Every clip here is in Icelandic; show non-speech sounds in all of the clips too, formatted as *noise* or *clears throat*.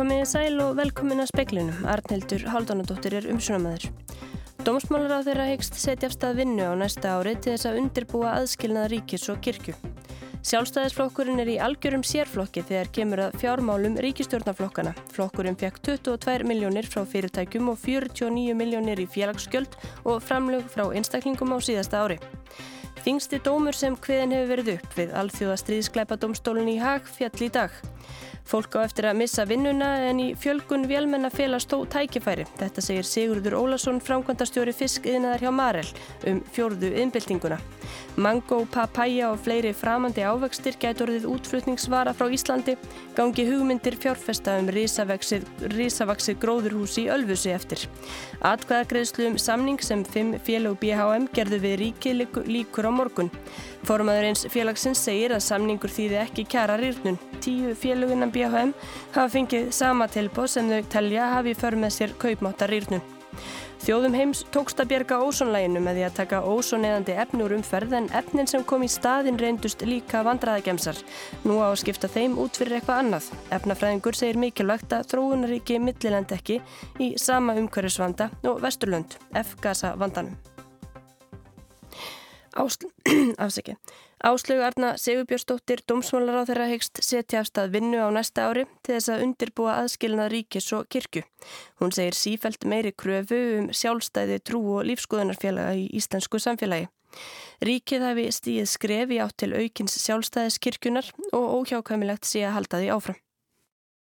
Komiði sæl og velkomin að speklinum. Arnhildur Haldunadóttir er umsjónamaður. Dómsmálar á þeirra hegst setja af stað vinnu á næsta ári til þess að undirbúa aðskilnaða ríkis og kirkju. Sjálfstæðisflokkurinn er í algjörum sérflokki þegar kemur að fjármálum ríkistjórnaflokkana. Flokkurinn fekk 22 miljónir frá fyrirtækjum og 49 miljónir í félagsgjöld og framlög frá einstaklingum á síðasta ári. Þingsti dómur sem hviðin hefur verið upp við alþjóða stríðskleipa domstólun í Hag fjall í dag. Fólk á eftir að missa vinnuna en í fjölgun vélmenna felast þó tækifæri. Þetta segir Sigurður Ólason, framkvæmdastjóri fiskiðnaðar hjá Marel um fjórðu innbyltinguna. Mango, papaya og fleiri framandi ávextir gætur orðið útflutningsvara frá Íslandi gangi hugmyndir fjárfesta um risavaksið gróðurhús í Ölfusi eftir. Atkvæðagreðslu um samning sem 5 félag BHM gerðu við ríki líkur á morgun. Formaðurins félagsins segir að samningur þýði ekki kjara rýrnun. Tíu félagunnan BHM hafa fengið sama tilbóð sem þau telja hafi för með sér kaupmáta rýrnun. Þjóðum heims tókst að bjerga ósónlæginu með því að taka ósóneðandi efni úr umferð en efnin sem kom í staðin reyndust líka vandraðagemsar. Nú á að skipta þeim út fyrir eitthvað annað. Efnafræðingur segir mikilvægt að þróunaríki millilend ekki í sama umhverjusvanda og vesturlönd, F-gasa vandanum. *clears throat* Afsaki. Áslögu Arna Sigurbjörnsdóttir, domsmálar á þeirra hegst setja af stað vinnu á næsta ári til þess að undirbúa aðskilnað ríkis og kirkju. Hún segir sífælt meiri kröfu um sjálfstæði trú og lífskoðunarfélaga í íslensku samfélagi. Ríkið hafi stíð skrefi átt til aukins sjálfstæðiskirkjunar og óhjákvæmilegt sé að halda því áfram.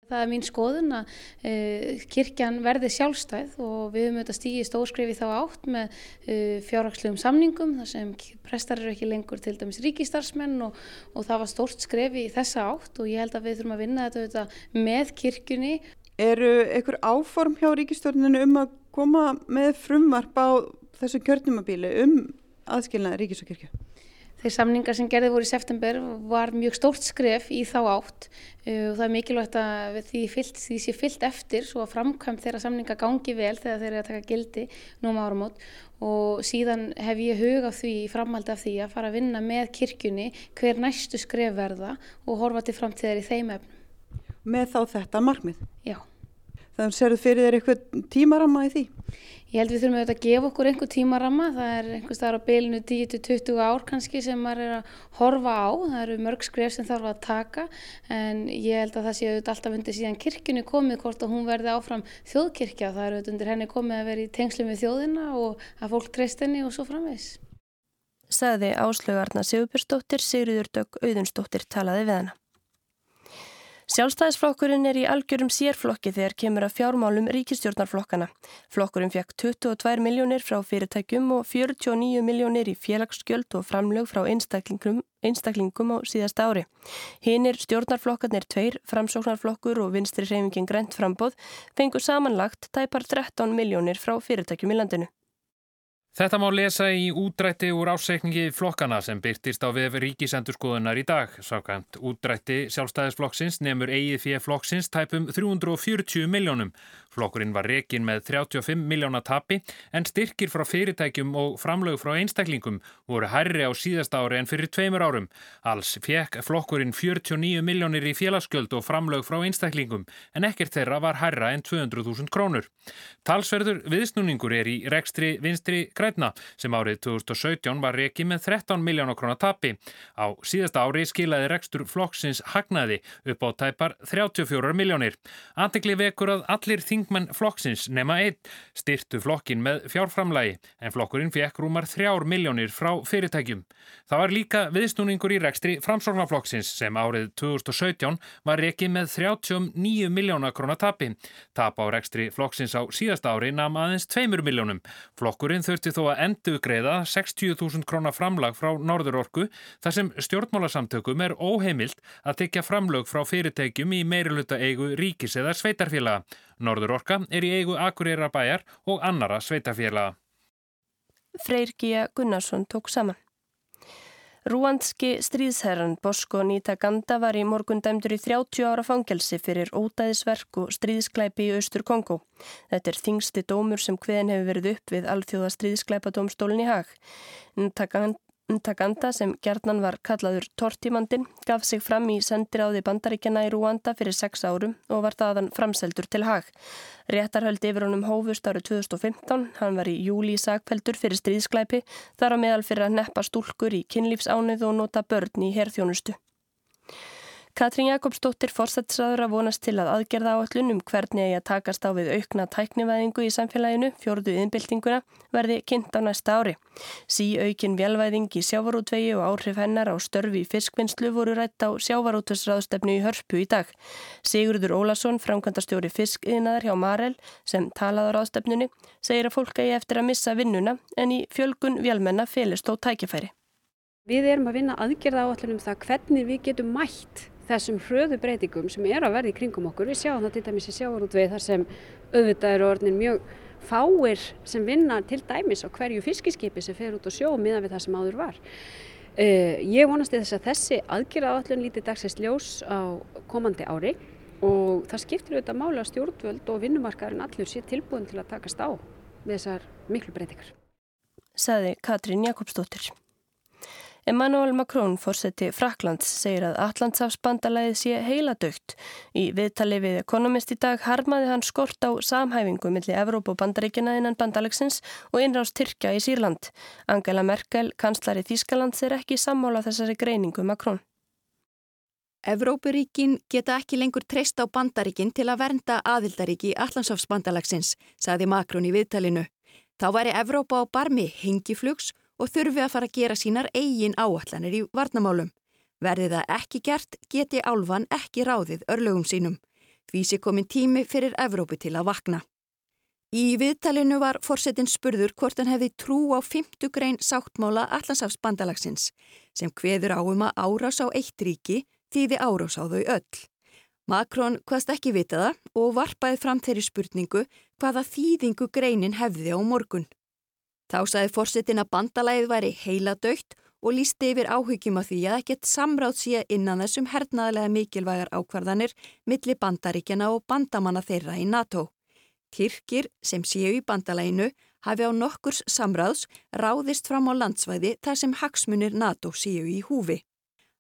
Það er mín skoðun að uh, kirkjan verði sjálfstæð og við höfum auðvitað stígið stórskrifi þá átt með uh, fjárhagslegum samningum þar sem prestar eru ekki lengur til dæmis ríkistarsmenn og, og það var stórt skrefi í þessa átt og ég held að við þurfum að vinna þetta auðvitað með kirkjunni. Eru einhver áform hjá ríkistörnunu um að koma með frumvarp á þessu kjörnumabíli um aðskilnaði ríkis og kirkju? Þeir samningar sem gerði voru í september var mjög stórt skref í þá átt uh, og það er mikilvægt að því, fyllt, því sé fyllt eftir svo að framkvæmt þeirra samninga gangi vel þegar þeir eru að taka gildi nú um áramót og síðan hef ég hug á því, framhaldi af því að fara að vinna með kirkjunni hver næstu skref verða og horfa til framtíðar í þeim efnum. Með þá þetta markmið? Já. Þannig að serðu fyrir þér eitthvað tímarama í því? Ég held við þurfum auðvitað að gefa okkur einhver tímarama, það er einhvers staðar á bylinu 10-20 ár kannski sem maður er að horfa á, það eru mörg skref sem þarf að taka en ég held að það sé auðvitað alltaf undir síðan kirkjunni komið hvort að hún verði áfram þjóðkirkja, það eru auðvitað undir henni komið að vera í tengslu með þjóðina og að fólk treyst henni og svo framvegs. Saði áslögarna Sigurbjörnsdóttir, Sigriður Dögg Auðunsdóttir talaði við hana. Sjálfstæðisflokkurinn er í algjörum sérflokki þegar kemur að fjármálum ríkistjórnarflokkana. Flokkurinn fekk 22 miljónir frá fyrirtækjum og 49 miljónir í félagsskjöld og framlög frá einstaklingum, einstaklingum á síðast ári. Hinn er stjórnarflokkarnir tveir, framsóknarflokkur og vinstri reyfingin Grent frambóð fengur samanlagt tæpar 13 miljónir frá fyrirtækjum í landinu. Þetta má lesa í útrætti úr ásreikningi flokkana sem byrtist á vef ríkisendurskoðunar í dag. Sákvæmt útrætti sjálfstæðisflokksins nefnur eigið fyrir flokksins tæpum 340 miljónum. Flokkurinn var rekin með 35 miljóna tapi en styrkir frá fyrirtækjum og framlög frá einstaklingum voru hærri á síðasta ári en fyrir tveimur árum. Alls fekk flokkurinn 49 miljónir í félagsgjöld og framlög frá einstaklingum en ekkert þeirra var hærra en 200.000 krónur. Talsverður viðsnúningur er í rekstri vinstri græna sem árið 2017 var rekin með 13 miljóna krónar tapi. Á síðasta ári skilaði rekstur flokksins hagnaði upp á tæpar 34 miljónir. Antikli vekur að allir þing þingmenn flokksins nema einn styrtu flokkin með fjárframlægi en flokkurinn fekk rúmar þrjár miljónir frá fyrirtækjum. Það var líka viðsnúningur í rekstri framsorgnaflokksins sem árið 2017 var reikið með 39 miljóna krónatapi. Tap á rekstri flokksins á síðasta ári nam aðeins 2 miljónum. Flokkurinn þurfti þó að endu greiða 60.000 krónaframlag frá Norðurorku þar sem stjórnmálasamtökum er óheimilt að tekja framlög frá fyrirtækjum í meiriluta eigu ríkis eða sveitarfélaga. Norður Orka er í eigu Akureyra bæjar og annara sveitafélaga. Freyr Gíja Gunnarsson tók saman. Rúandski stríðsherran Bosko Nita Ganda var í morgun dæmdur í 30 ára fangelsi fyrir ódæðisverk og stríðsklæpi í Austur Kongo. Þetta er þingsti dómur sem hveðin hefur verið upp við alþjóða stríðsklæpadómstólinn í hag. Ntakanda sem gerðnan var kallaður Tortimandin gaf sig fram í sendiráði bandaríkjana í Rúanda fyrir sex árum og var þaðan framseldur til hag. Réttarhöldi yfir honum hófust árið 2015, hann var í júli í sagfeldur fyrir stríðsklæpi þar á meðal fyrir að neppa stúlkur í kynlífsánið og nota börn í herþjónustu. Katrín Jakobsdóttir fórsættisraður að vonast til að aðgerða áallun um hvernig eigi að takast á við aukna tæknivæðingu í samfélaginu, fjórðu innbyltinguna, verði kynnt á næsta ári. Sí aukin velvæðing í sjávarútvegi og áhrif hennar á störfi fiskvinnslu voru rætt á sjávarútusraðstefnu í hörpu í dag. Sigurður Ólason, framkvæmdastjóri fiskiðnaðar hjá Marel, sem talaður á stefnunni, segir að fólk eigi eftir að missa vinnuna en í fjölgun velmenna félist og tækifæri. Við erum að vinna aðgerða áallunum það hvernig við getum mætt þessum hröðu breytingum sem er að verða í kringum okkur. Við sjáum það til dæmis í sjávarútvegi þar sem auðvitað eru orðin mjög fáir sem vinna til dæmis á hverju fiskiskipi sem fer út á sjó miðan við það sem áður var. Uh, ég vonast í þess að þessi aðgerða áallun lítið dagsins ljós á komandi ári og það skiptir auðvitað mála stjórnvöld og vinnumarkaðurinn allur sé tilbúin til að takast á við þessar miklu breytingar. Saði Katrín Jakobsdóttir. Emmanuel Macron, fórseti Fraklands, segir að Allandsafsbandalæðið sé heiladaukt. Í viðtali við Economist í dag harmaði hann skort á samhæfingu millir Evróp og bandaríkina innan bandalegsins og innrást Tyrkja í Sýrland. Angela Merkel, kanslari Þískalands, er ekki sammála þessari greiningu Macron. Evrópuríkin geta ekki lengur treyst á bandaríkin til að vernda aðildaríki Allandsafsbandalagsins, saði Macron í viðtalinu. Þá væri Evrópa á barmi hengiflugs og þurfi að fara að gera sínar eigin áallanir í varnamálum. Verði það ekki gert, geti álfan ekki ráðið örlögum sínum. Því sé komin tími fyrir Evrópi til að vakna. Í viðtalinu var forsetin spurður hvort hann hefði trú á 50 grein sáttmála Allandsafs bandalagsins sem hveður áum að árás á eitt ríki þýði árás á þau öll. Makrón hvaðst ekki vita það og varpaði fram þeirri spurningu hvaða þýðingu greinin hefði á morgun. Þá saði fórsetin að bandalæðið væri heila dögt og lísti yfir áhyggjum af því að ekkert samráð sé innan þessum hernaðlega mikilvægar ákvarðanir milli bandaríkjana og bandamanna þeirra í NATO. Tyrkir sem séu í bandalæginu hafi á nokkurs samráðs ráðist fram á landsvæði þar sem hagsmunir NATO séu í húfi.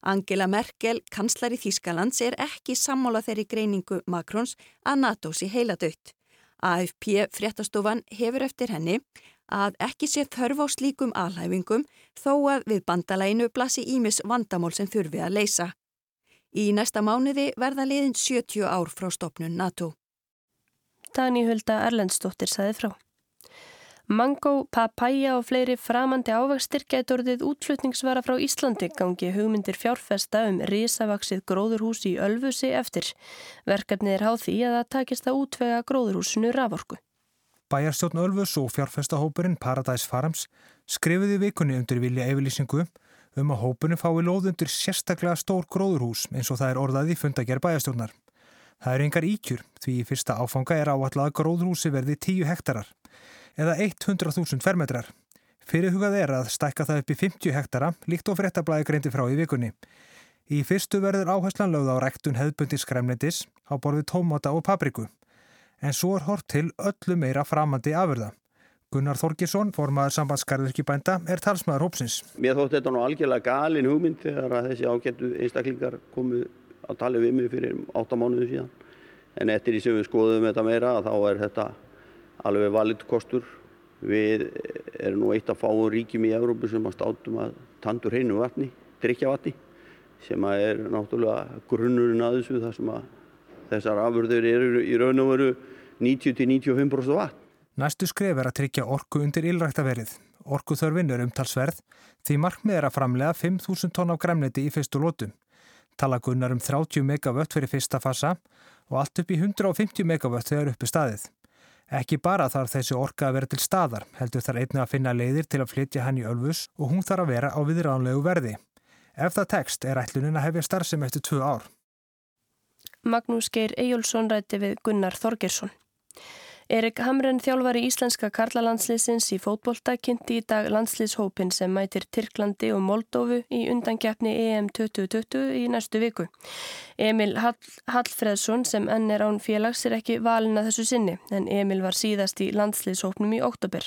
Angela Merkel, kanslari Þískalands, er ekki sammála þeirri greiningu Makrons að NATO sé heila dött. AFP fréttastofan hefur eftir henni að ekki sé þörf á slíkum alhæfingum þó að við bandalæginu blasi ímis vandamál sem þurfi að leysa. Í næsta mánuði verða liðin 70 ár frá stopnun NATO. Dani Hulda Erlendstóttir saði frá. Mango, papaya og fleiri framandi ávægstir getur orðið útflutningsvara frá Íslandi gangi hugmyndir fjárfesta um risavaksið gróðurhús í Ölfusi eftir. Verkefnið er háð því að það takist að útvega gróðurhúsinu raforku. Bæjarstjórn Ölfus og fjárfestahópurinn Paradise Farms skrifiði vikunni undir vilja yfirlýsingu um að hópurinn fái lóð undir sérstaklega stór gróðurhús eins og það er orðað í fundager bæjarstjórnar. Það er engar íkjur því í fyrsta áfanga er áallega að gróðurhúsi verði 10 hektarar eða 100.000 fermetrar. Fyrirhugað er að stækka það upp í 50 hektara líkt og fréttablaði greindi frá í vikunni. Í fyrstu verður áherslan lögð á rektun hefðbundi skremlendis á borfið tómata og papriku. En svo er hort til öllu meira framandi afurða. Gunnar Þorgesson, formaður sambandskarðurkibænda, er talsmaður hópsins. Mér þótt þetta nú algjörlega galin hugmynd þegar að þessi ágættu einstaklingar komu að tala við mig fyrir 8 mánuðu síðan. En eftir því sem við skoðum þetta meira þá er þetta alveg valið kostur. Við erum nú eitt af fáum ríkjum í Európu sem að státum að tandur hreinu vatni, drikja vatni, sem að er náttúrulega grunnurinn að þessu þar sem að þessar afurður eru í raun og veru 90-95% vatn. Næstu skref er að tryggja orku undir ylræktaverið. Orkuþörfin er umtalsverð því markmið er að framlega 5.000 tonn af gremniti í fyrstu lótu. Tala gunnar um 30 megavött fyrir fyrsta fasa og allt upp í 150 megavött þegar uppi staðið. Ekki bara þarf þessi orka að vera til staðar, heldur þar einnig að finna leiðir til að flytja hann í Ölfus og hún þarf að vera á viðránlegu verði. Ef það tekst er ætlunin að hefja starfsem eftir tvö ár. Magnús Geir Ejjólfsson rætti við Gunnar Þorgersson. Erik Hamren þjálfari íslenska karlalandsliðsins í fótbolta kynnti í dag landsliðshópin sem mætir Tyrklandi og Moldófu í undangjafni EM 2020 í næstu viku. Emil Hall Hallfreðsson sem enn er án félags er ekki valin að þessu sinni en Emil var síðast í landsliðshópnum í oktober.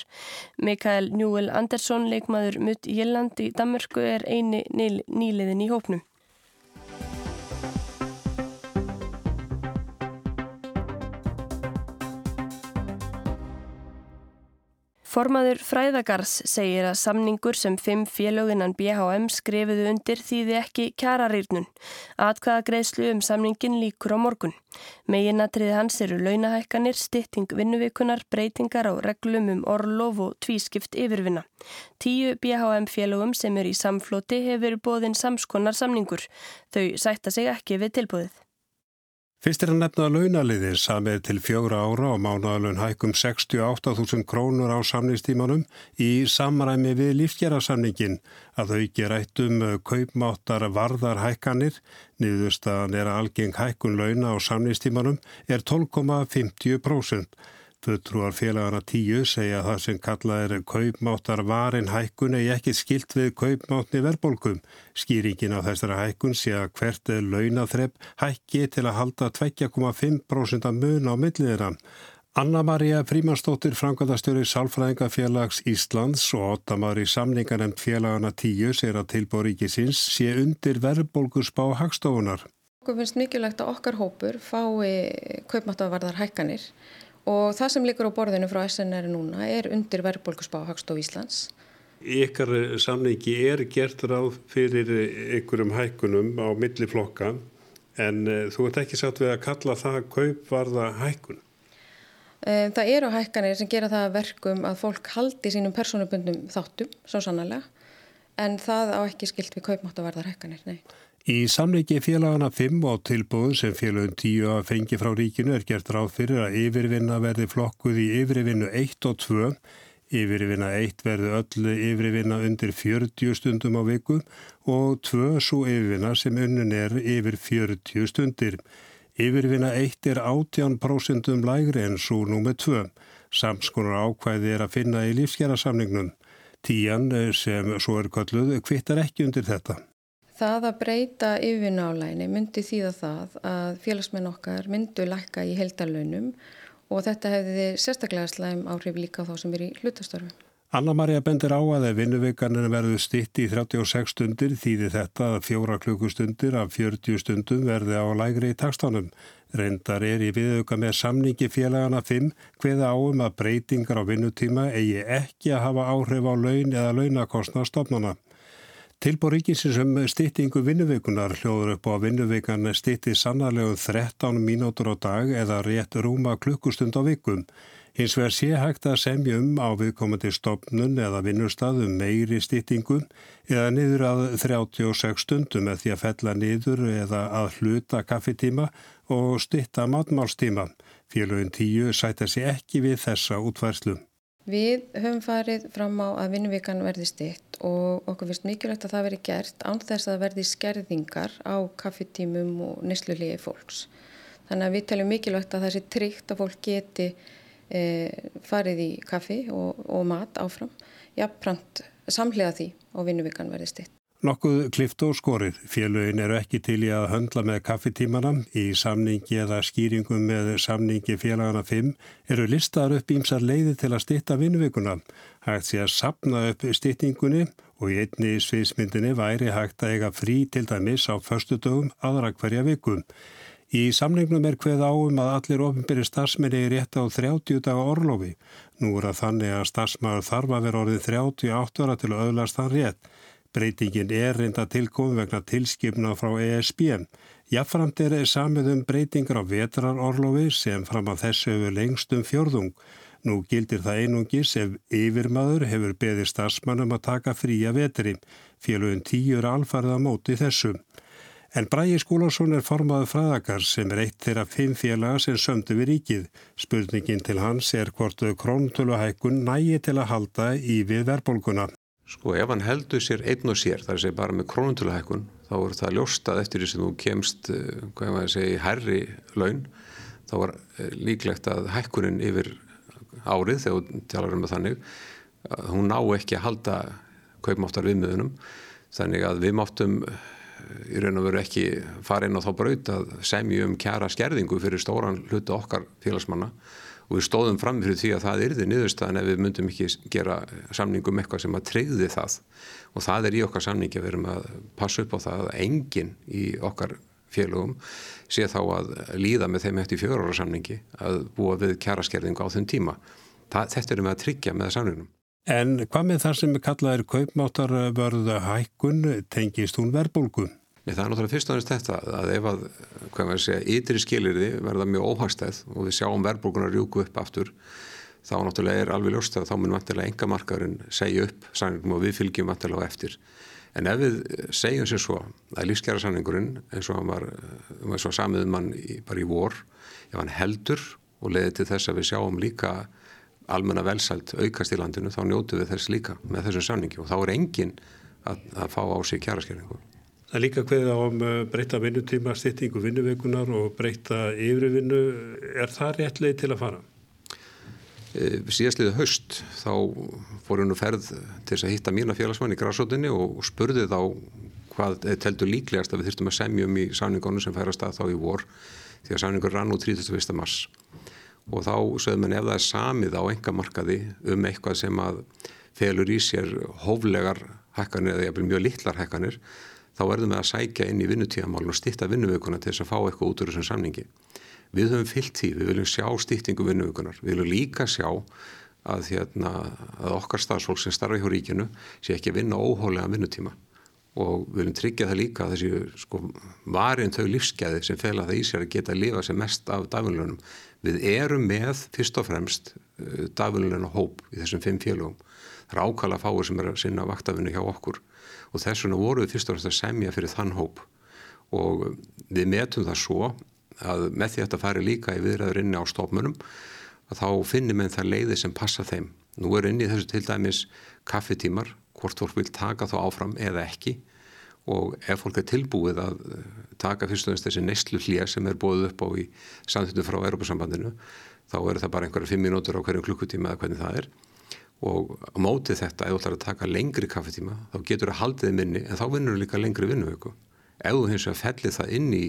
Mikael Njúel Andersson, leikmaður Mutt Jylland í Danmörku er eini nýliðin í hópnum. Formaður Fræðagars segir að samningur sem fimm félöginan BHM skrifuðu undir þýði ekki kjararýrnun. Atkvaða greiðslu um samningin líkur á morgun. Meginnatriði hans eru launahækkanir, stytting vinnuvikunar, breytingar á reglum um orlof og tvískipt yfirvinna. Tíu BHM félögum sem eru í samfloti hefur bóðinn samskonar samningur. Þau sætta sig ekki við tilbúðið. Fyrst er að nefna launaliðir samið til fjögra ára og mánuðalun hækum 68.000 krónur á samningstímanum í samræmi við lífsgerarsamningin að þau ekki rættum kaupmáttar varðar hækkanir, niðurstaðan er að algeng hækkun launa á samningstímanum er 12,50%. Fulltrúar félagana tíu segja að það sem kallað er kaupmáttar varin hækkun eða ekki skilt við kaupmáttni verbolgum. Skýringin á þessara hækkun sé að hvert er launathrepp hækki til að halda 2,5% mun á milliðina. Anna-Maria Frímansdóttir, frangatastjóri Sálfræðingafélags Íslands og Ottamari samninganemt félagana tíu sér að tilbóríkisins sé undir verbolgusbá hagstofunar. Okkur finnst mikilvægt að okkar hópur fái kaupmáttarvarðar hækkanir og það sem likur á borðinu frá SNR núna er undir verðbólkusbá Hagstof Íslands. Ykkar samningi er gert ráð fyrir ykkurum hækkunum á milliflokka en eh, þú ert ekki satt við að kalla það kaupvarða hækkun? Eh, það eru hækkanir sem gera það verkum að fólk haldi sínum personubundum þáttum, svo sannlega, en það á ekki skilt við kaupmáttavarðar hækkanir, nei. Í samleiki félagana 5 og tilbúðum sem félagum 10 að fengi frá ríkinu er gert ráð fyrir að yfirvinna verði flokkuð í yfirvinnu 1 og 2. Yfirvinna 1 verði öllu yfirvinna undir 40 stundum á viku og 2 svo yfirvinna sem unnun er yfir 40 stundir. Yfirvinna 1 er 18% lægri en svo númið 2. Samskonar ákvæði er að finna í lífsgerðarsamningnum. Tían sem svo er kalluð kvittar ekki undir þetta. Það að breyta yfirvinnálæni myndi þýða það að félagsmenn okkar myndu lækka í heldarlaunum og þetta hefði sérstaklega slæm áhrif líka þá sem er í hlutastörfu. Anna-Maria bendir á að ef vinnuvikaninu verður stitt í 36 stundir þýði þetta að fjóra klukkustundir af 40 stundum verði á lægri í takstánum. Reyndar er í viðauka með samningi félagana 5 hveða áum að breytingar á vinnutíma eigi ekki að hafa áhrif á laun eða launakostnastofnana. Tilbúr ríkisins um stýttingu vinnuveikunar hljóður upp á að vinnuveikana stýtti sannarlegu 13 mínútur á dag eða rétt rúma klukkustund á vikum. Hins vegar sé hægt að semja um á viðkomandi stopnun eða vinnustafum meiri stýttingu eða niður að 36 stundum eða því að fella niður eða að hluta kaffetíma og stýtta matmálstíma. Félagin 10 sætja sér ekki við þessa útværslu. Við höfum farið fram á að vinnuvikan verði stitt og okkur finnst mikilvægt að það veri gert án þess að verði skerðingar á kaffetímum og nýsluliði fólks. Þannig að við teljum mikilvægt að það sé tryggt að fólk geti e, farið í kaffi og, og mat áfram. Jafnprant samlega því og vinnuvikan verði stitt. Nokkuð klift og skorið. Félögin eru ekki til í að höndla með kaffetímana. Í samningi eða skýringum með samningi félagana 5 eru listaðar upp ímsar leiði til að stitta vinnvíkuna. Hægt sé að sapna upp stittingunni og í einni sviðsmyndinni væri hægt að eiga frí til dæmis á förstu dögum aðra hverja viku. Í samningnum er hveð áum að allir ofinbyrri starfsmenni er rétt á 30 daga orlofi. Nú er að þannig að starfsmæður þarf að vera orðið 38 ára til að öðlast þann rétt. Breytingin er reynda tilkom vegna tilskipna frá ESB. Jáfnframt er samið um breytingar á vetrarorlofi sem fram að þessu hefur lengstum fjörðung. Nú gildir það einungis ef yfirmaður hefur beðið stafsmannum að taka fría vetri. Félugin tíur alfarða móti þessu. En Bræi Skúlarsson er formaður fræðakar sem er eitt þeirra fimm félaga sem sömdu við ríkið. Spurningin til hans er hvort króntöluhækkun nægi til að halda í við verbolguna. Sko ef hann heldur sér einn og sér, þar sé bara með krónutöluhækkun, þá er það ljóstað eftir því sem þú kemst, eh, hvað ég maður segi, herri laun, þá er eh, líklegt að hækkunin yfir árið þegar hún talar um það þannig hún ná ekki að halda kaupmáttar viðmiðunum þannig að við máttum í raun og veru ekki fara inn á þá braut að semju um kjara skerðingu fyrir stóran hlutu okkar félagsmanna og við stóðum fram fyrir því að það þið niðurstaðan ef við myndum ekki gera samningum eitthvað sem að treyði það og það er í okkar samningi að við erum að passa upp á það að enginn í okkar félögum sé þá að líða með þeim eftir fjóra ára samningi að búa við kjaraskerðingu á þenn tíma. Það, þetta erum við að tryggja með samningnum. En hvað með það sem kallaðir kaupmáttarvörða hækkun tengist hún verbulgu? Nei, það er náttúrulega fyrst og aðeins þetta að ef að, hvað maður segja, ytri skilirði verða mjög óhagstæð og við sjáum verbulgunar rjúku upp aftur þá náttúrulega er alveg ljóst að þá mun vantilega engamarkaðurinn segja upp sanningum og við fylgjum vantilega á eftir. En ef við segjum sér svo að lífskjara sanningurinn eins og hann var, eins og samiðum mann í, bara í vor, ef hann heldur og leiði til þess að við sjáum líka almenna velsælt aukast í landinu þá njótu við þess líka með þessum sanningi og þá er engin að, að fá á sig kjæraskerningu. Það er líka hverða á um breyta vinnutíma, styrtingu vinnuveikunar og breyta yfirvinnu. Er það rétt leið til að fara? E, síðastliðið haust þá fór hún ferð til þess að hitta mína félagsmann í græsótinni og spurði þá hvað teltur líklegast að við þurftum að semjum í sáningunum sem færast að þá í vor því að sáningur rann út 31. mars og þá sögðum við ef það er samið á engamarkaði um eitthvað sem að felur í sér hóflegar hækkanir eða mjög litlar hækkanir þá verðum við að sækja inn í vinnutíðamálun og stitta vinnuvökunar til þess að fá eitthvað út úr þessum samningi. Við höfum fyllt því, við viljum sjá stýttingu vinnuvökunar, við viljum líka sjá að, hérna, að okkar stafsfólk sem starfa hjá ríkinu sé ekki að vinna óhólega vinnutíma og við viljum tryggja það líka að þessi sko, varin þau lífsgæði sem fel að það í sér að geta að lifa sem mest af dagvinnlunum. Við erum með fyrst og fremst uh, dagvinnluna hóp í þessum fimm félögum. Það er ákala fáir sem er að sinna vaktafinu hjá okkur og þess vegna voru við fyrst og fremst að semja fyrir þann hóp. Og við metum það svo að með því að þetta fari líka í viðræður inni á stofmunum að þá finnum við það leiði sem passa þeim. Nú er inni þessu til dæmis kaffetímar, hvort fólk vil taka þá áfram eða ekki. Og ef fólk er tilbúið að taka fyrst og fremst þessi neyslu hlýja sem er bóðið upp á í samþýttu frá Europasambandinu þá eru það bara einhverja fimm mínútur á hverju klukkutíma eða hvernig það er og á mótið þetta, ef þú ætlar að taka lengri kaffetíma, þá getur það haldið minni en þá vinnur þú líka lengri vinnuvöku ef þú hins vegar fellið það inn í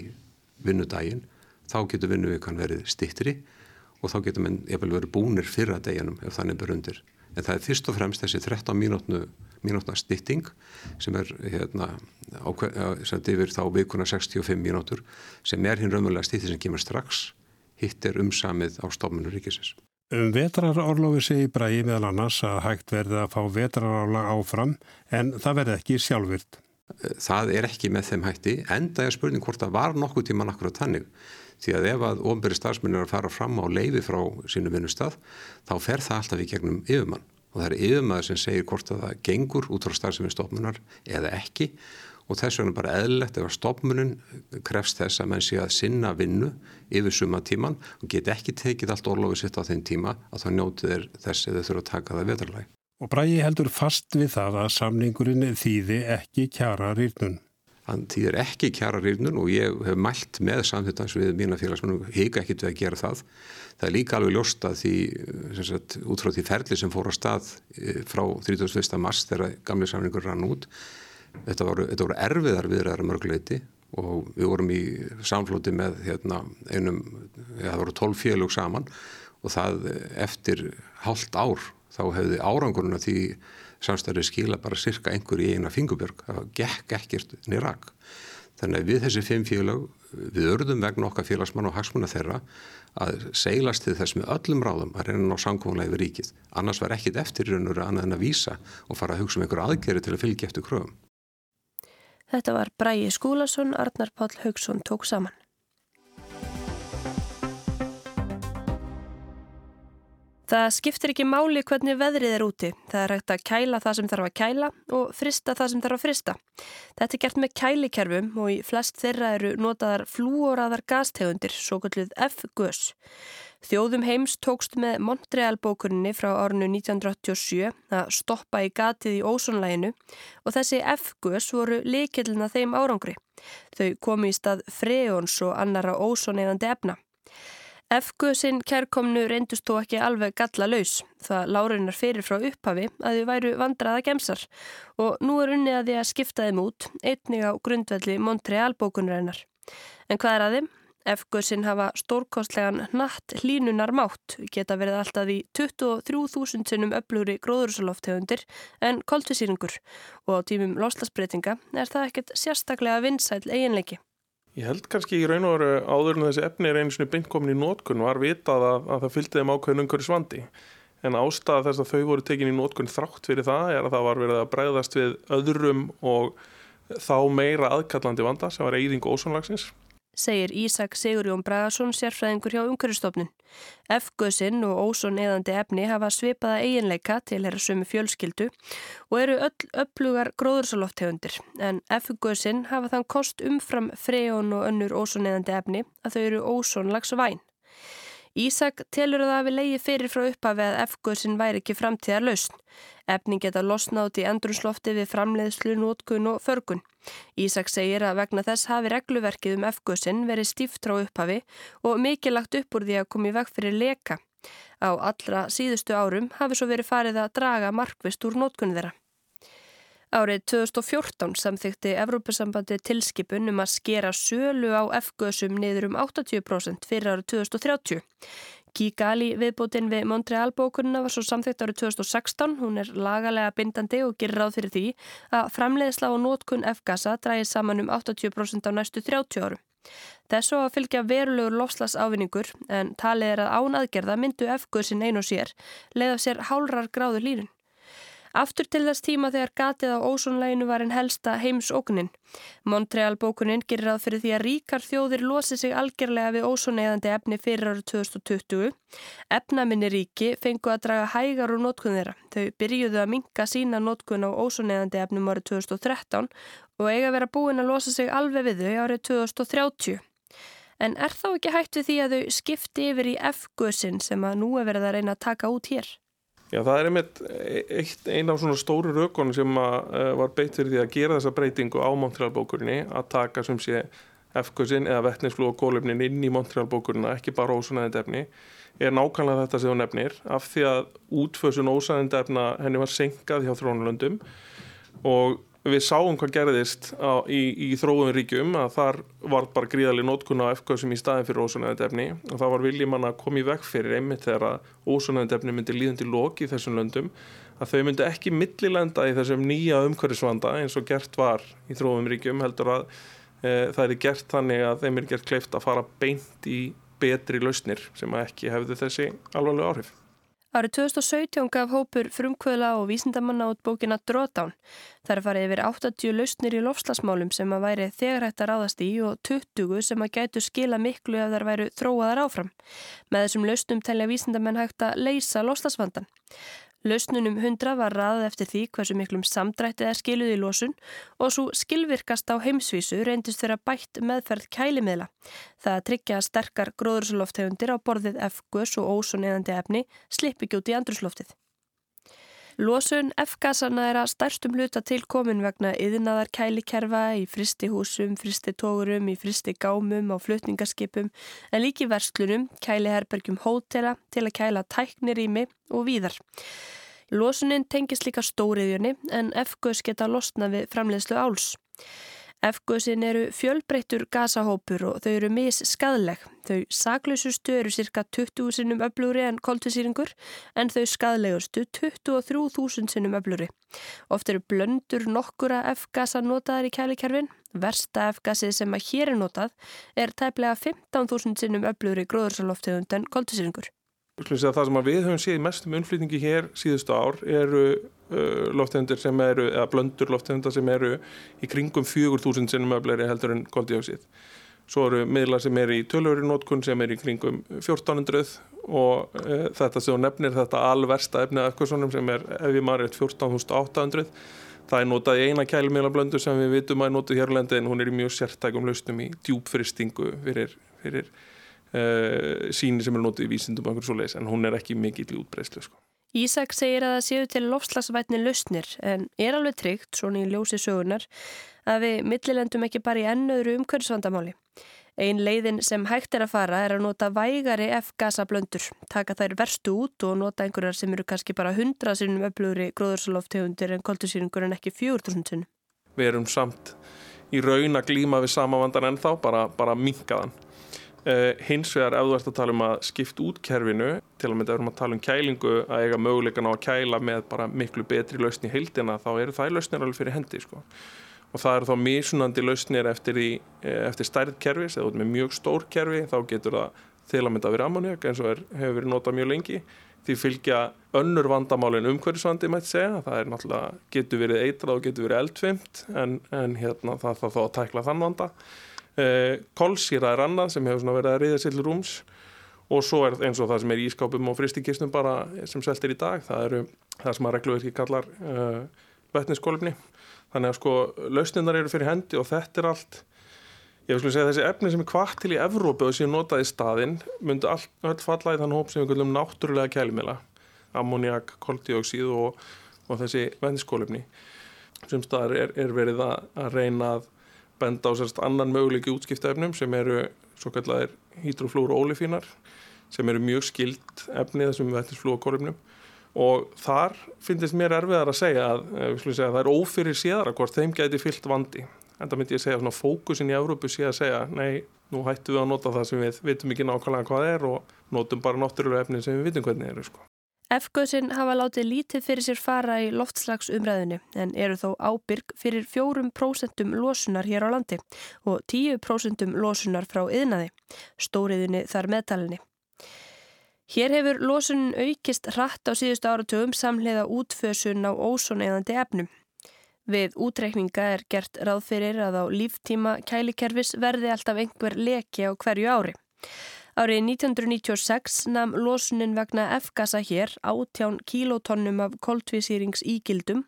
vinnudaginn, þá getur vinnuvökan verið stittri og þá getur mann eftir verið búnir fyrra deginum ef þannig ber undir, en það er fyrst og fremst þessi 13 mínútnu, mínútna stitting sem er hérna á, sem yfir þá vikuna 65 mínútur sem er hinn raunverulega stittir sem kemur strax. Hitt er umsamið á stofnunum ríkisins Um vetrarorlofi segi Bræði meðal annars að hægt verði að fá vetrarorla áfram en það verði ekki sjálfvirt. Það er ekki með þeim hætti, enda er spurning hvort það var nokkuð tíma nakkur að tannig. Því að ef að ofnbæri starfsmenn er að fara fram á leifi frá sínu vinnustaf, þá fer það alltaf í gegnum yfirmann. Og það er yfirmann sem segir hvort að það gengur út frá starfsmennstofnunar eða ekki og þess vegna bara eðlilegt ef að stopmunum krefst þess að menn sé að sinna vinnu yfir suma tíman og get ekki tekið allt orlofið sitt á þeim tíma að þá njótið er þess þau þurfa að taka það vetarlæg. Og Bræði heldur fast við það að samningurinn þýði ekki kjara rýrnun. Þann þýðir ekki kjara rýrnun og ég hef mælt með samþjóttans við mína félagsmennum, hika ekki til að gera það. Það er líka alveg ljósta því, sagt, út frá því ferli sem fór á stað eh, frá 31. mars þegar gamli samningur rann út Þetta voru, þetta voru erfiðar viðræðar mörgleiti og við vorum í samflóti með hérna, einum, ja, það voru tólf félög saman og það eftir hálft ár þá hefði árangurinn að því samstæðið skila bara cirka einhver í eina fingubjörg, það gekk ekkert nýrak. Þannig að við þessi fimm félög, við örðum vegna okkar félagsmann og hagsmuna þeirra að seilast til þess með öllum ráðum að reyna á samkónlega yfir ríkið. Annars var ekkit eftir raunur annað en að vísa og fara að hugsa um einhver aðgeri til að fylgja eftir kröfum. Þetta var Bræi Skúlason, Arnar Páll Haugsson tók saman. Það skiptir ekki máli hvernig veðrið er úti. Það er hægt að kæla það sem þarf að kæla og frista það sem þarf að frista. Þetta er gert með kælikerfum og í flest þeirra eru notaðar flúoraðar gastegundir, svo kalluð F-gös. Þjóðum heims tókst með Montreal-bókurinni frá árinu 1987 að stoppa í gatið í ósonlæginu og þessi F-gus voru likillina þeim árangri. Þau komu í stað freons og annara ósonegandi efna. F-guðsinn kærkomnu reyndust þó ekki alveg galla laus. Það lárunar fyrir frá upphafi að þau væru vandraða gemsar og nú er unnið að því að skipta þeim út, einnig á grundvelli Montreal bókunreinar. En hvað er að þeim? F-guðsinn hafa stórkostlegan natt hlínunar mátt, geta verið alltaf í 23.000 sinnum öflugri gróðursaloftegundir en koltvisýringur og á tímum loslasbreytinga er það ekkert sérstaklega vinsæl eiginleiki. Ég held kannski í raun og veru áður en þessi efni er einu svona beint komin í nótkunn var vitað að, að það fylgdi þeim ákveðin umhverju svandi. En ástæða þess að þau voru tekin í nótkunn þrátt fyrir það er að það var verið að bregðast við öðrum og þá meira aðkallandi vanda sem var eigðing ósónlagsins segir Ísak Sigurjón Bragarsson sérfræðingur hjá umhverjastofnun. F-gösinn og óson eðandi efni hafa svipaða eiginleika til þeirra sömu fjölskyldu og eru öll upplugar gróðursaloftegundir en F-gösinn hafa þann kost umfram freón og önnur óson eðandi efni að þau eru ósonlags væn. Ísak telur að það við leiði fyrir frá upphafi að F-gösinn væri ekki framtíðar lausn. Efning geta losnátt í endrunslofti við framleiðslu, nótkun og förgun. Ísak segir að vegna þess hafi regluverkið um F-gösinn verið stíft frá upphafi og mikið lagt upp úr því að komi veg fyrir leka. Á allra síðustu árum hafi svo verið farið að draga markvist úr nótkunni þeirra. Árið 2014 samþykti Evrópusambandi tilskipun um að skera sölu á F-gösum niður um 80% fyrir árið 2030. Kíkali viðbútin við Montreal bókununa var svo samþykt árið 2016. Hún er lagalega bindandi og gerir ráð fyrir því að framleiðsla og nótkun F-gasa dræði saman um 80% á næstu 30 árum. Þessu að fylgja verulegur lofslags ávinningur en talið er að án aðgerða myndu F-gösin einu sér leiða sér hálrar gráður lírun. Aftur til þess tíma þegar gatið á ósónlæginu var en helsta heimsóknin. Montreal bókunin gerir ráð fyrir því að ríkar þjóðir losi sig algjörlega við ósónæðandi efni fyrir árið 2020. Efnaminni ríki fengu að draga hægar úr nótkunn þeirra. Þau byrjuðu að minka sína nótkunn á ósónæðandi efnum árið 2013 og eiga verið að búin að losa sig alveg við þau árið 2030. En er þá ekki hægt við því að þau skipti yfir í F-gusin sem að nú er verið að reyna að taka út hér? Já, það er einmitt eitt, ein af svona stóru rökun sem uh, var beitt fyrir því að gera þessa breytingu á Montreal-bókurinni að taka sem sé F-kusin eða vettninsflú og kólefnin inn í Montreal-bókurina, ekki bara ósanæðendefni, er nákvæmlega þetta sem þú nefnir af því að útfösun ósanæðendefna henni var senkað hjá þrónulöndum og við sáum hvað gerðist á, í, í þróðum ríkjum að þar var bara gríðalega nótkunna á FK-sem í staðin fyrir ósonæðendefni og það var viljið manna að koma í veg fyrir einmitt þegar að ósonæðendefni myndi líðandi lóki í þessum löndum að þau myndi ekki millilenda í þessum nýja umhverfisvanda eins og gert var í þróðum ríkjum heldur að e, það er gert þannig að þeim er gert kleift að fara beint í betri lausnir sem ekki hefðu þessi alvarlega áhrif. Árið 2017 gaf hópur frumkvöla og vísindamanna út bókina Drawdown. Það er farið yfir 80 lausnir í lofslagsmálum sem að væri þegar hægt að ráðast í og 20 sem að gætu skila miklu ef þær væru þróaðar áfram. Með þessum lausnum telja vísindamenn hægt að leysa lofslagsvandan. Lausnunum 100 var raðið eftir því hversu miklum samdrættið er skiluð í losun og svo skilvirkast á heimsvísu reyndist þeirra bætt meðferð kælimiðla. Það að tryggja sterkar gróðursloftegundir á borðið F-gus og ósoniðandi efni slippi gjóti í andrusloftið. Losun F-gasana er að stærstum hluta til komin vegna yðinaðar kælikerfa í fristihúsum, fristitógurum, í fristigámum, á flutningarskipum en líki verslunum, kæliherbergjum hótela til að kæla tæknirými og víðar. Losunin tengist líka stóriðjunni en F-gus geta losna við framleiðslu áls. F-gusin eru fjölbreyttur gasahópur og þau eru mis skadleg. Þau saklausustu eru cirka 20 sinnum öflúri en koltvisýringur en þau skadlegustu 23.000 sinnum öflúri. Oft eru blöndur nokkura F-gasa notaðar í kælikerfin. Versta F-gasi sem að hér er notað er tæplega 15.000 sinnum öflúri gróðursaloftegund en koltvisýringur. Það sem við höfum séð mestum umflýtingi hér síðustu ár eru lofttegundir sem eru, eða blöndur lofttegundar sem eru í kringum 4.000 sinnum öfleri heldur en koldioksið. Svo eru miðlar sem eru í tölvöru nótkunn sem eru í kringum 1400 og uh, þetta sem nefnir þetta alversta efnið af eitthvað sem er ef við maður er 14.800 það er notað í eina kælumíla blöndu sem við vitum að er notað hér á lendi en hún er í mjög sértækum laustum í djúbfristingu fyrir, fyrir uh, síni sem er notið í vísindum en hún er ekki mikill í útbreyslu sko. Ísak segir að það séu til lofslagsvætni lausnir en er alveg tryggt, svona í ljósi sögunar, að við millilendum ekki bara í ennöðru umhverfisvandamáli. Ein leiðin sem hægt er að fara er að nota vægari F-gasa blöndur, taka þær verstu út og nota einhverjar sem eru kannski bara 100 sinnum öflugri gróðursaloftegundir en koltusýringur en ekki 4000 sinnum. Við erum samt í raun að glíma við sama vandan en þá, bara, bara minkaðan. Uh, hins vegar ef þú ert að tala um að skipta út kerfinu til að mynda ef við erum að tala um kælingu að eiga möguleikan á að kæla með bara miklu betri lausni heildina þá eru það lausnir alveg fyrir hendi sko. og það eru þá misunandi lausnir eftir, í, eh, eftir stærð kerfis. Eða með mjög stór kerfi þá getur það til að mynda að vera ammoniak eins og er, hefur verið notað mjög lengi. Því fylgja önnur vandamálin umhverfisvandi mætti segja, það er náttúrulega getur verið eitrað og getur verið eldfimt en, en hérna það þarf þá Eh, Kolsýra er annað sem hefur verið að riða sér til rúms. Og svo er eins og það sem er í ískápum og fristikistum bara sem seltir í dag það eru það sem að regluverki kallar uh, vetniskólumni þannig að sko lausnindar eru fyrir hendi og þetta er allt ég vil segja þessi efni sem er kvart til í Evrópu og sem notað í staðinn myndi all, öll falla í þann hóp sem við kallum náttúrulega kælumila ammoniak, koldioksíð og, og þessi vetniskólumni sem staðar er, er verið að, að reyna að benda á sérst annan möguleiki útskiptaefnum sem eru svo kallar hydroflúru ólifínar sem eru mjög skild efni þessum vettisflúakorfnum og þar finnst mér erfiðar að segja að, eh, segja að það er ófyrir séðara hvort þeim gæti fyllt vandi en það myndi ég segja svona fókusin í Európu sé að segja nei, nú hættu við að nota það sem við vitum ekki nákvæmlega hvað er og notum bara náttúrulega efni sem við vitum hvernig eru sko. F-göðsinn hafa látið lítið fyrir sér fara í loftslagsumræðinu en eru þó ábyrg fyrir fjórum prósentum losunar hér á landi og tíu prósentum losunar frá yðnaði, stóriðinni þar meðtalinni. Hér hefur losunin aukist hratt á síðustu áratugum samleiða útfösun á ósónæðandi efnum. Við útreikninga er gert ráð fyrir að á líftíma kælikerfis verði alltaf einhver leki á hverju ári. Árið 1996 namn losunin vegna F-gasa hér átján kilotonnum af koltvísýrings ígildum.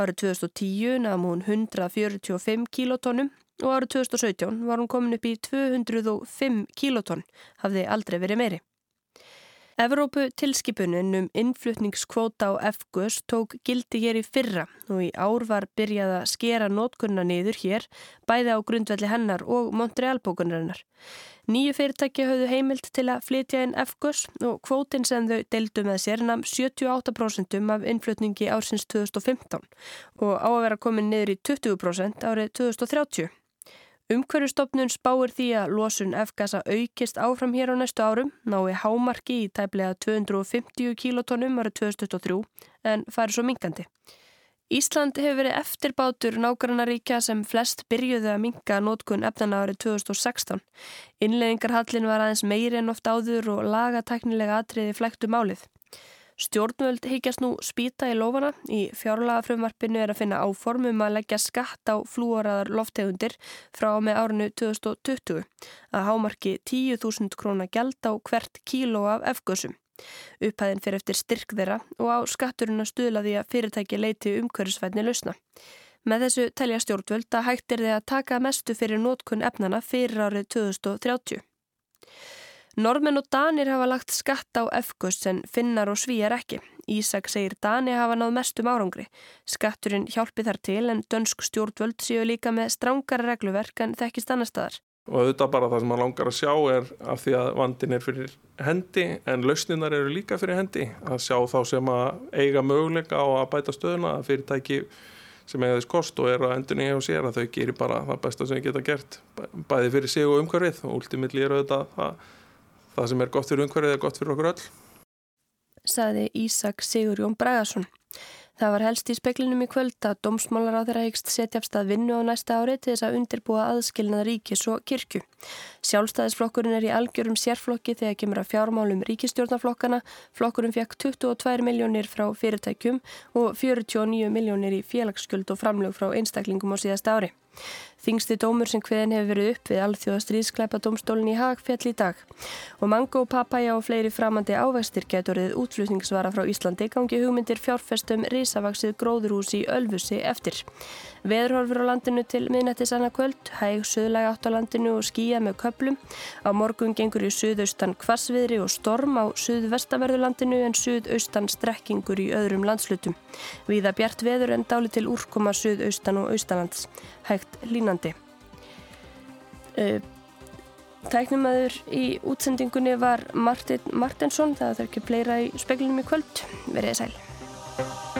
Árið 2010 namn hún 145 kilotonnum og árið 2017 var hún komin upp í 205 kilotonn, hafði aldrei verið meiri. Evrópu tilskipunin um innflutningskvóta á F-gus tók gildi hér í fyrra og í ár var byrjað að skera nótkunna niður hér bæði á grundvelli hennar og Montreal-bókunarinnar. Nýju fyrirtæki hafðu heimilt til að flytja inn F-gus og kvótin sem þau deildu með sér namn 78% af innflutningi ársins 2015 og á að vera komin niður í 20% árið 2030. Umhverjustofnun spáir því að losun F-gasa aukist áfram hér á næstu árum, nái hámarki í tæplega 250 kilotonum árið 2023 en fari svo minkandi. Ísland hefur verið eftirbátur nágrannaríkja sem flest byrjuði að minka nótkun efnana árið 2016. Innleggingarhallin var aðeins meiri en oft áður og lagateknilega atriði flæktu málið. Stjórnvöld higgjast nú spýta í lofana. Í fjárlagafrömmarpinu er að finna áformum að leggja skatt á flúoraðar loftegundir frá með árinu 2020 að hámarki 10.000 krónar gæld á hvert kíló af efgössum. Upphæðin fyrir eftir styrk þeirra og á skatturinn að stuðla því að fyrirtæki leiti umhverfisvætni lausna. Með þessu telja stjórnvöld að hægt er þið að taka mestu fyrir nótkunn efnana fyrir árið 2030. Normen og Danir hafa lagt skatt á efgus en finnar og svíjar ekki. Ísak segir Dani hafa náð mestum árangri. Skatturinn hjálpi þar til en dönsk stjórnvöld séu líka með strángara regluverk en þekkist annar staðar og þetta bara það sem maður langar að sjá er af því að vandin er fyrir hendi en lausninar eru líka fyrir hendi að sjá þá sem að eiga möguleika á að bæta stöðuna að fyrirtæki sem eiga þess kost og er að endunni hjá sér að þau gerir bara það besta sem þau geta gert bæði fyrir sig og umhverfið og últimilli eru þetta það, sem er gott fyrir umhverfið er gott fyrir okkur öll Saði Ísak Sigur Jón Bragarsson Það var helst í speklinum í kvöld að dómsmálar á þeirra hyggst setjafst að vinnu á næsta ári til þess að undirbúa aðskilnað ríkis og kirkju. Sjálfstæðisflokkurinn er í algjörum sérflokki þegar kemur að fjármálum ríkistjórnarflokkana. Flokkurinn fekk 22 miljónir frá fyrirtækjum og 49 miljónir í félagsskuld og framlög frá einstaklingum á síðast ári. Þingsti dómur sem hveðin hefur verið upp við alþjóða stríðskleipa dómstólinn í Hagfjall í dag. Og mango, papaya og fleiri framandi ávextir getur orðið útflutningsvara frá Íslandi gangi hugmyndir fjárfestum risavaksið gróðurhús í Ölfusi eftir. Veðurhorfur á landinu til miðnættis annað kvöld, hæg söðlæg átt á landinu og skýja með köplum. Á morgun gengur í suðaustan kvassviðri og storm á suðvestaverðurlandinu en suðaustan strekkingur í öðrum landslutum. Víða bjart veður en dáli til úrkoma suðaustan og austalands. Hægt línandi. Tæknumæður í útsendingunni var Martin Martinsson, það er ekki fleira í speklinum í kvöld. Verðið sæl.